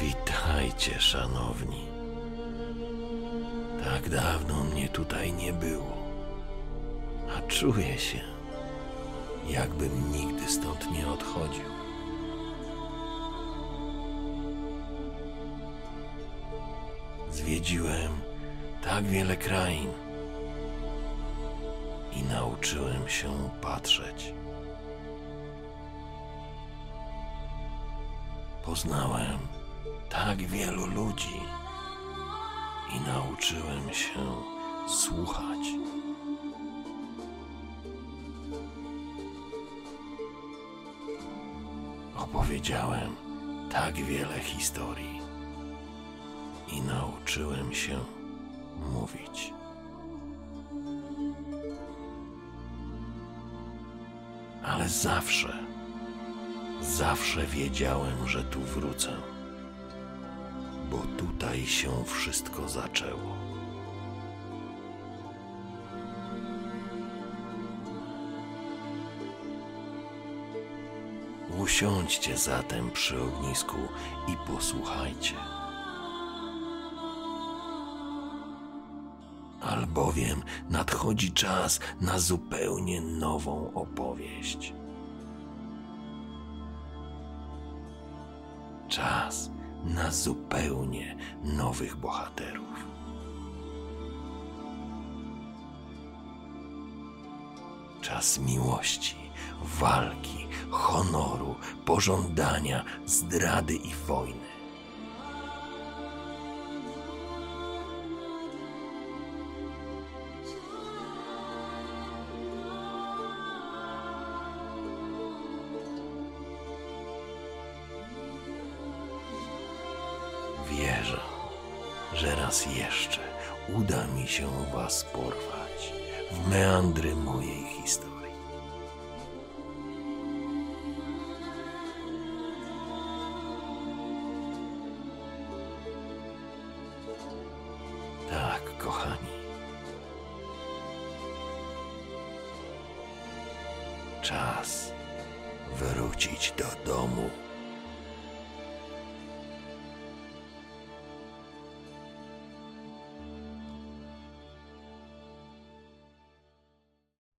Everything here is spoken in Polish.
Witajcie, szanowni. Tak dawno mnie tutaj nie było, a czuję się, jakbym nigdy stąd nie odchodził. Zwiedziłem tak wiele krain i nauczyłem się patrzeć. Poznałem tak wielu ludzi i nauczyłem się słuchać. Opowiedziałem tak wiele historii i nauczyłem się mówić. Ale zawsze, zawsze wiedziałem, że tu wrócę, tutaj się wszystko zaczęło. Usiądźcie zatem przy ognisku i posłuchajcie. Albowiem nadchodzi czas na zupełnie nową opowieść. Czas na zupełnie nowych bohaterów. Czas miłości, walki, honoru, pożądania, zdrady i wojny. Wierzę, że raz jeszcze uda mi się Was porwać w meandry mojej historii. Tak, kochani. Czas wrócić do domu.